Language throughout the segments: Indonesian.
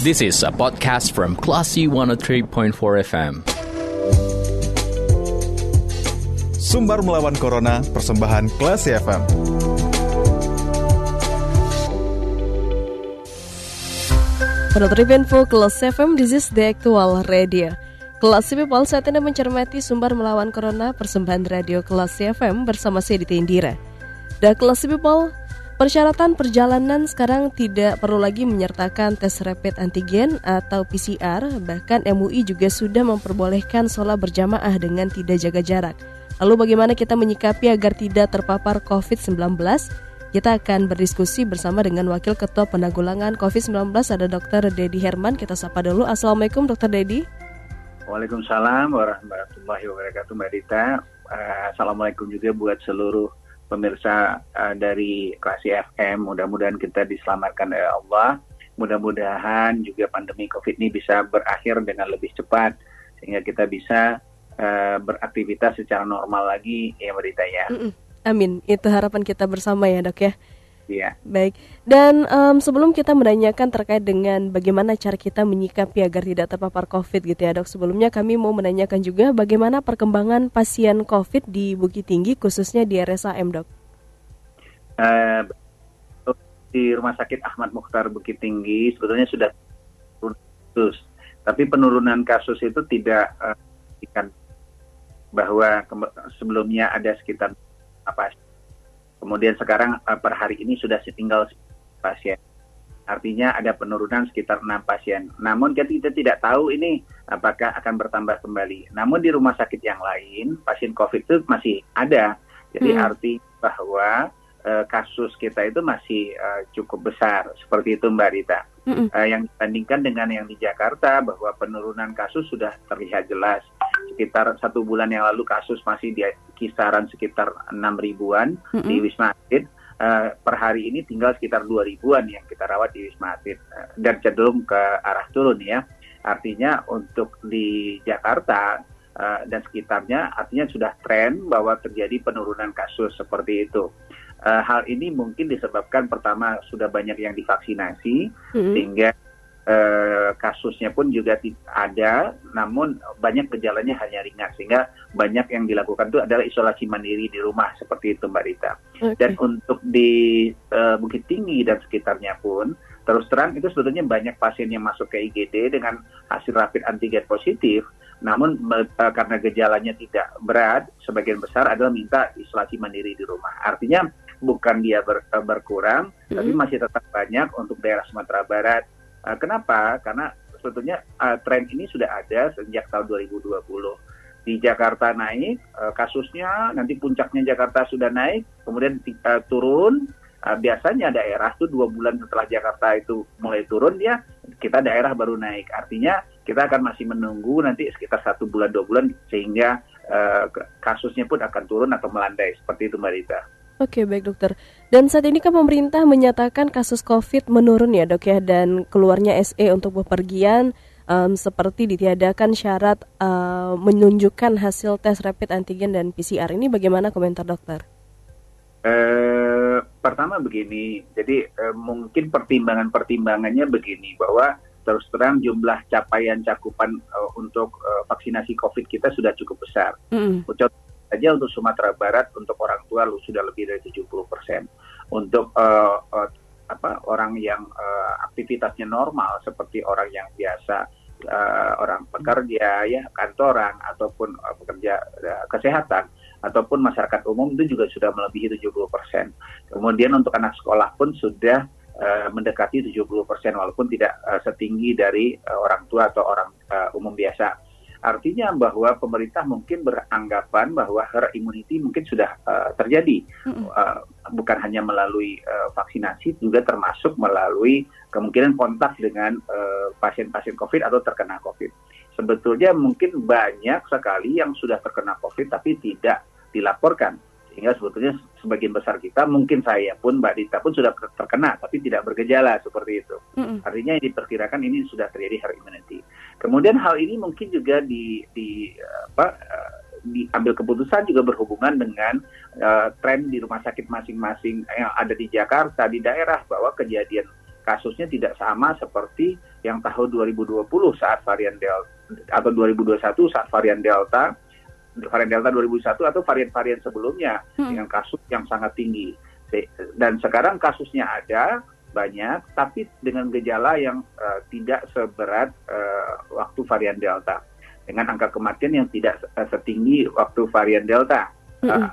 This is a podcast from Classy 103.4 FM. Sumbar melawan Corona, persembahan Classy FM. Penutup info Kelas FM, this is the actual radio. Kelas People saat ini mencermati sumber melawan Corona persembahan radio Kelas FM bersama saya Dita Indira. Dan Kelas People, persyaratan perjalanan sekarang tidak perlu lagi menyertakan tes rapid antigen atau PCR, bahkan MUI juga sudah memperbolehkan sholat berjamaah dengan tidak jaga jarak. Lalu bagaimana kita menyikapi agar tidak terpapar COVID-19? Kita akan berdiskusi bersama dengan Wakil Ketua Penanggulangan COVID-19 ada Dr. Dedi Herman. Kita sapa dulu. Assalamualaikum Dr. Dedi. Waalaikumsalam warahmatullahi wabarakatuh Mbak Dita. Uh, Assalamualaikum juga buat seluruh pemirsa uh, dari Klasi FM. Mudah-mudahan kita diselamatkan oleh Allah. Mudah-mudahan juga pandemi COVID ini bisa berakhir dengan lebih cepat sehingga kita bisa uh, beraktivitas secara normal lagi ya Mbak Dita ya. Mm -mm. Amin. Itu harapan kita bersama ya dok ya. Iya. Baik. Dan um, sebelum kita menanyakan terkait dengan bagaimana cara kita menyikapi agar tidak terpapar COVID gitu ya dok. Sebelumnya kami mau menanyakan juga bagaimana perkembangan pasien COVID di Bukit Tinggi khususnya di RSAM dok. Uh, di Rumah Sakit Ahmad Mukhtar Bukit Tinggi sebetulnya sudah kasus, tapi penurunan kasus itu tidak uh, bahwa sebelumnya ada sekitar apa kemudian sekarang uh, per hari ini sudah setinggal pasien artinya ada penurunan sekitar enam pasien namun kita, tidak tahu ini apakah akan bertambah kembali namun di rumah sakit yang lain pasien covid itu masih ada jadi hmm. arti bahwa uh, kasus kita itu masih uh, cukup besar seperti itu Mbak Rita. Mm uh, yang dibandingkan dengan yang di Jakarta bahwa penurunan kasus sudah terlihat jelas. Sekitar satu bulan yang lalu kasus masih di kisaran sekitar enam ribuan mm -hmm. di Wisma Atlet. Uh, per hari ini tinggal sekitar dua ribuan yang kita rawat di Wisma Atlet uh, dan cenderung ke arah turun ya. Artinya untuk di Jakarta uh, dan sekitarnya artinya sudah tren bahwa terjadi penurunan kasus seperti itu. Uh, hal ini mungkin disebabkan pertama sudah banyak yang divaksinasi hmm. sehingga uh, kasusnya pun juga ada, namun banyak gejalanya hanya ringan sehingga banyak yang dilakukan itu adalah isolasi mandiri di rumah seperti itu Mbak Rita. Okay. Dan untuk di uh, Bukit Tinggi dan sekitarnya pun terus terang itu sebetulnya banyak pasien yang masuk ke IGD dengan hasil rapid antigen positif namun uh, karena gejalanya tidak berat, sebagian besar adalah minta isolasi mandiri di rumah. Artinya bukan dia ber, berkurang, mm-hmm. tapi masih tetap banyak untuk daerah Sumatera Barat. Uh, kenapa? Karena sebetulnya uh, tren ini sudah ada sejak tahun 2020. Di Jakarta naik uh, kasusnya, nanti puncaknya Jakarta sudah naik, kemudian uh, turun. Uh, biasanya daerah tuh dua bulan setelah Jakarta itu mulai turun dia, kita daerah baru naik. Artinya kita akan masih menunggu nanti sekitar satu bulan dua bulan sehingga uh, kasusnya pun akan turun atau melandai seperti itu Mbak Rita. Oke baik dokter. Dan saat ini kan pemerintah menyatakan kasus COVID menurun ya dok ya dan keluarnya SE untuk bepergian um, seperti ditiadakan syarat uh, menunjukkan hasil tes rapid antigen dan PCR ini bagaimana komentar dokter? Uh, pertama begini, jadi uh, mungkin pertimbangan-pertimbangannya begini bahwa terus terang jumlah capaian cakupan uh, untuk uh, vaksinasi COVID kita sudah cukup besar. Mm. Saja untuk Sumatera Barat untuk orang tua lu sudah lebih dari 70 persen. Untuk uh, uh, apa orang yang uh, aktivitasnya normal seperti orang yang biasa uh, orang pekerja ya kantoran ataupun uh, pekerja uh, kesehatan ataupun masyarakat umum itu juga sudah melebihi 70 persen. Kemudian untuk anak sekolah pun sudah uh, mendekati 70 persen walaupun tidak setinggi dari orang tua atau orang umum biasa. Artinya bahwa pemerintah mungkin beranggapan bahwa herd immunity mungkin sudah uh, terjadi, uh, bukan hanya melalui uh, vaksinasi, juga termasuk melalui kemungkinan kontak dengan pasien-pasien uh, COVID atau terkena COVID. Sebetulnya mungkin banyak sekali yang sudah terkena COVID tapi tidak dilaporkan sehingga sebetulnya sebagian besar kita mungkin saya pun Mbak Dita pun sudah terkena tapi tidak bergejala seperti itu. Mm-hmm. Artinya yang diperkirakan ini sudah terjadi herd immunity. Kemudian hal ini mungkin juga di di apa uh, diambil keputusan juga berhubungan dengan uh, tren di rumah sakit masing-masing yang ada di Jakarta di daerah bahwa kejadian kasusnya tidak sama seperti yang tahun 2020 saat varian Delta atau 2021 saat varian Delta varian Delta 2001 atau varian-varian sebelumnya hmm. dengan kasus yang sangat tinggi. Dan sekarang kasusnya ada banyak, tapi dengan gejala yang uh, tidak seberat uh, waktu varian Delta, dengan angka kematian yang tidak uh, setinggi waktu varian Delta. Uh,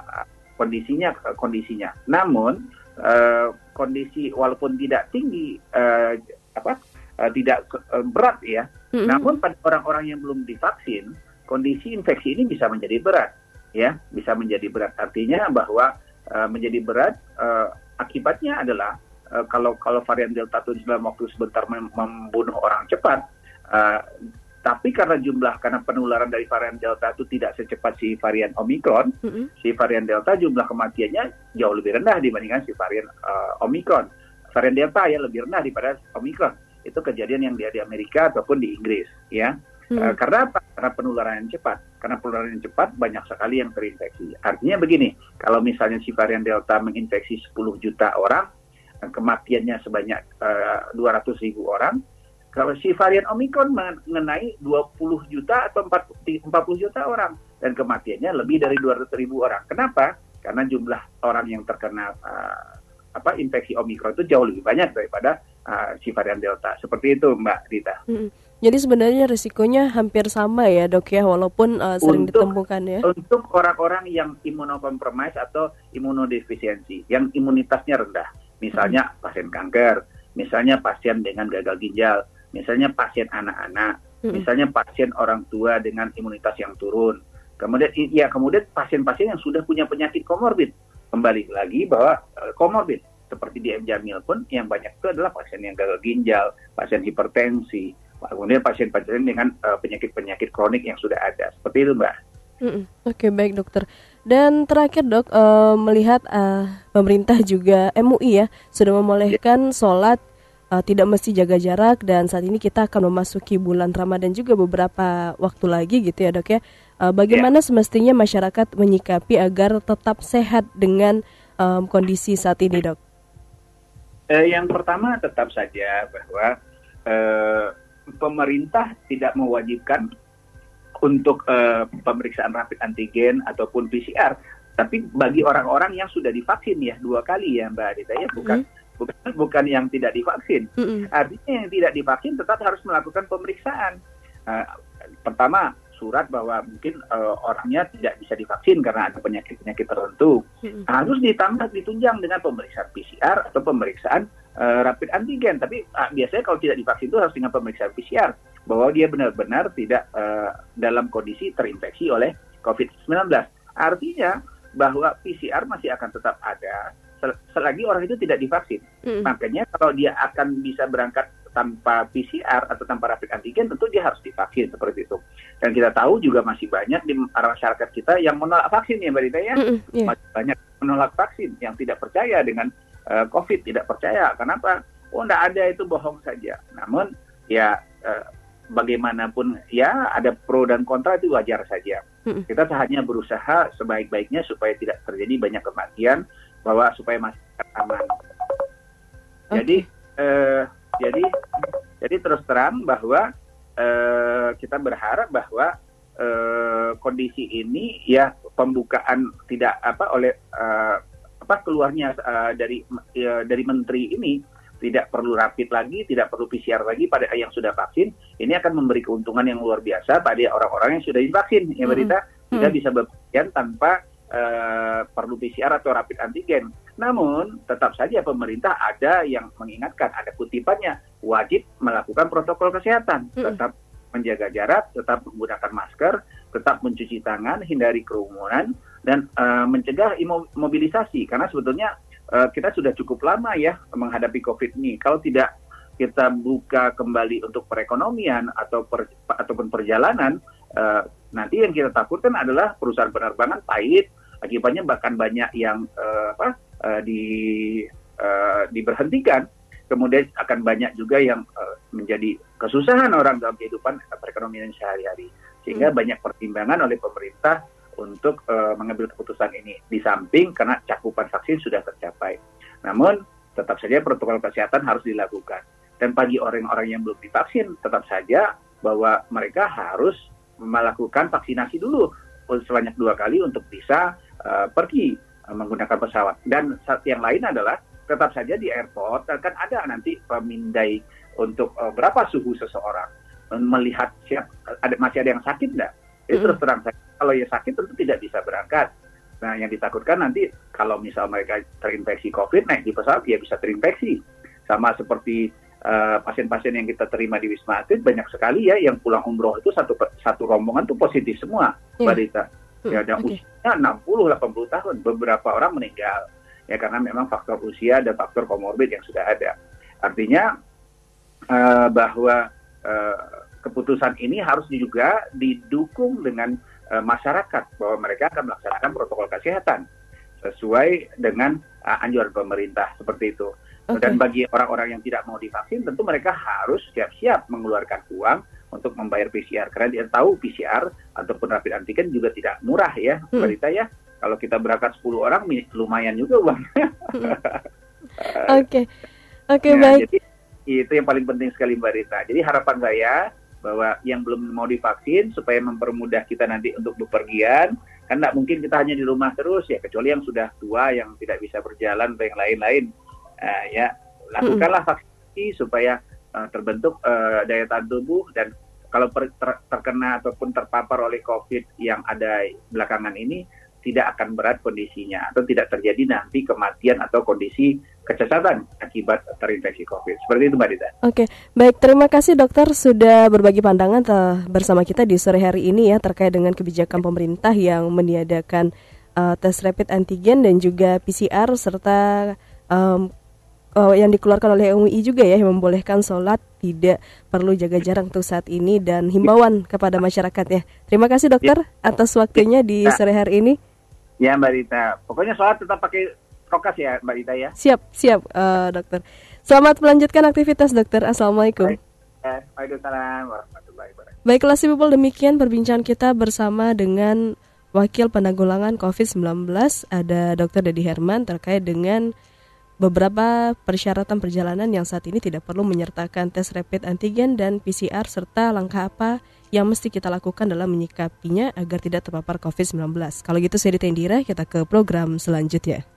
kondisinya kondisinya. Namun uh, kondisi walaupun tidak tinggi uh, apa uh, tidak uh, berat ya, mm-hmm. namun pada orang-orang yang belum divaksin kondisi infeksi ini bisa menjadi berat, ya, bisa menjadi berat. Artinya bahwa uh, menjadi berat uh, akibatnya adalah uh, kalau kalau varian delta itu dalam waktu sebentar mem membunuh orang cepat, uh, tapi karena jumlah karena penularan dari varian delta itu tidak secepat si varian omikron, mm -hmm. si varian delta jumlah kematiannya jauh lebih rendah dibandingkan si varian uh, omikron. Varian delta ya lebih rendah daripada omikron. Itu kejadian yang dia di Amerika ataupun di Inggris, ya. Hmm. Uh, karena apa? Karena penularan yang cepat. Karena penularan yang cepat banyak sekali yang terinfeksi. Artinya begini, kalau misalnya si varian Delta menginfeksi 10 juta orang, kematiannya sebanyak uh, eh, 200 ribu orang, kalau si varian Omicron mengenai 20 juta atau 40 juta orang dan kematiannya lebih dari 200 ribu orang. Kenapa? Karena jumlah orang yang terkena uh, apa infeksi Omicron itu jauh lebih banyak daripada uh, si varian Delta. Seperti itu, Mbak Rita. Hmm. Jadi sebenarnya risikonya hampir sama ya dok ya walaupun uh, sering untuk, ditemukan ya. Untuk orang-orang yang imunokompromis atau imunodefisiensi, yang imunitasnya rendah, misalnya hmm. pasien kanker, misalnya pasien dengan gagal ginjal, misalnya pasien anak-anak, hmm. misalnya pasien orang tua dengan imunitas yang turun, kemudian ya kemudian pasien-pasien yang sudah punya penyakit komorbid, kembali lagi bahwa komorbid uh, seperti di M Jamil pun yang banyak itu adalah pasien yang gagal ginjal, pasien hipertensi kemudian pasien-pasien dengan uh, penyakit-penyakit kronik yang sudah ada. Seperti itu, Mbak. Mm -mm. Oke, okay, baik dokter. Dan terakhir dok, uh, melihat uh, pemerintah juga MUI ya sudah membolehkan sholat uh, tidak mesti jaga jarak dan saat ini kita akan memasuki bulan Ramadan juga beberapa waktu lagi gitu ya dok ya. Uh, bagaimana yeah. semestinya masyarakat menyikapi agar tetap sehat dengan um, kondisi saat ini dok? Uh, yang pertama tetap saja bahwa uh, pemerintah tidak mewajibkan untuk uh, pemeriksaan rapid antigen ataupun PCR, tapi bagi orang-orang yang sudah divaksin ya dua kali ya Mbak Adita ya bukan mm. bukan bukan yang tidak divaksin. Mm. Artinya yang tidak divaksin tetap harus melakukan pemeriksaan. Uh, pertama surat bahwa mungkin uh, orangnya tidak bisa divaksin karena ada penyakit-penyakit tertentu. Mm. Harus ditambah ditunjang dengan pemeriksaan PCR atau pemeriksaan uh, rapid antigen. Tapi uh, biasanya kalau tidak divaksin itu harus dengan pemeriksaan PCR bahwa dia benar-benar tidak uh, dalam kondisi terinfeksi oleh COVID-19. Artinya bahwa PCR masih akan tetap ada selagi orang itu tidak divaksin. Hmm. Makanya kalau dia akan bisa berangkat tanpa PCR atau tanpa rapid antigen tentu dia harus divaksin seperti itu. Dan kita tahu juga masih banyak di masyarakat kita yang menolak vaksin ya Mbak Dita ya. Mm yeah. Masih banyak menolak vaksin yang tidak percaya dengan uh, COVID tidak percaya. Kenapa? Oh, tidak ada itu bohong saja. Namun ya uh, bagaimanapun ya ada pro dan kontra itu wajar saja. Hmm. Kita hanya berusaha sebaik-baiknya supaya tidak terjadi banyak kematian, bahwa supaya masyarakat aman. Okay. Jadi uh, jadi jadi terus terang bahwa uh, kita berharap bahwa uh, kondisi ini ya pembukaan tidak apa oleh uh, apa keluarnya uh, dari uh, dari menteri ini tidak perlu rapid lagi, tidak perlu PCR lagi pada yang sudah vaksin, ini akan memberi keuntungan yang luar biasa pada orang-orang yang sudah divaksin. Ya berita mm-hmm. tidak bisa bepergian tanpa uh, perlu PCR atau rapid antigen. Namun tetap saja pemerintah ada yang mengingatkan, ada kutipannya wajib melakukan protokol kesehatan, mm-hmm. tetap menjaga jarak, tetap menggunakan masker, tetap mencuci tangan, hindari kerumunan, dan uh, mencegah imobilisasi karena sebetulnya uh, kita sudah cukup lama ya menghadapi COVID ini. Kalau tidak kita buka kembali untuk perekonomian atau per, ataupun perjalanan, uh, nanti yang kita takutkan adalah perusahaan penerbangan pahit, akibatnya bahkan banyak yang uh, apa uh, di uh, diberhentikan. Kemudian akan banyak juga yang uh, menjadi kesusahan orang dalam kehidupan perekonomian sehari-hari. Sehingga hmm. banyak pertimbangan oleh pemerintah untuk uh, mengambil keputusan ini di samping karena cakupan vaksin sudah tercapai. Namun tetap saja protokol kesehatan harus dilakukan. Dan bagi orang-orang yang belum divaksin, tetap saja bahwa mereka harus melakukan vaksinasi dulu sebanyak dua kali untuk bisa uh, pergi uh, menggunakan pesawat. Dan yang lain adalah tetap saja di airport akan ada nanti pemindai untuk uh, berapa suhu seseorang melihat siap ada masih ada yang sakit enggak. Itu terus terang saya kalau ya sakit tentu tidak bisa berangkat. Nah, yang ditakutkan nanti kalau misal mereka terinfeksi COVID, naik di pesawat ya bisa terinfeksi. Sama seperti pasien eh, pasien-pasien yang kita terima di Wisma Atlet banyak sekali ya yang pulang umroh itu satu satu rombongan tuh positif semua, yeah. Mbak Ya, ada okay. usianya 60 80 tahun, beberapa orang meninggal. Ya karena memang faktor usia dan faktor komorbid yang sudah ada. Artinya uh, bahwa uh, keputusan ini harus juga didukung dengan uh, masyarakat bahwa mereka akan melaksanakan protokol kesehatan sesuai dengan uh, anjuran pemerintah seperti itu. Okay. Dan bagi orang-orang yang tidak mau divaksin, tentu mereka harus siap-siap mengeluarkan uang untuk membayar PCR. Karena dia tahu PCR ataupun rapid antigen juga tidak murah ya, hmm. berita ya. Kalau kita berangkat 10 orang, lumayan juga uangnya. Hmm. Oke, oke nah, baik. Jadi, itu yang paling penting sekali Mbak Rita. Jadi harapan saya bahwa yang belum mau divaksin supaya mempermudah kita nanti untuk bepergian, kan tidak mungkin kita hanya di rumah terus ya, kecuali yang sudah tua, yang tidak bisa berjalan atau yang lain-lain. Uh, ya lakukanlah vaksinasi supaya uh, terbentuk uh, daya tahan tubuh dan kalau per, ter, terkena ataupun terpapar oleh COVID yang ada belakangan ini tidak akan berat kondisinya atau tidak terjadi nanti kematian atau kondisi kecacatan akibat terinfeksi COVID. Seperti itu Mbak Dita. Oke, baik. Terima kasih dokter sudah berbagi pandangan bersama kita di sore hari ini ya terkait dengan kebijakan pemerintah yang meniadakan uh, tes rapid antigen dan juga PCR serta um, uh, yang dikeluarkan oleh MUI juga ya yang membolehkan sholat tidak perlu jaga jarak untuk saat ini dan himbauan kepada masyarakat ya. Terima kasih dokter atas waktunya di sore hari ini. Ya Mbak Rita, pokoknya sholat tetap pakai prokes ya Mbak Rita ya. Siap, siap uh, dokter. Selamat melanjutkan aktivitas dokter. Assalamualaikum. Waalaikumsalam warahmatullahi wabarakatuh. Baiklah si people demikian perbincangan kita bersama dengan Wakil Penanggulangan COVID-19 ada Dr. Dedi Herman terkait dengan beberapa persyaratan perjalanan yang saat ini tidak perlu menyertakan tes rapid antigen dan PCR serta langkah apa yang mesti kita lakukan dalam menyikapinya agar tidak terpapar COVID-19. Kalau gitu saya Ditendira, kita ke program selanjutnya.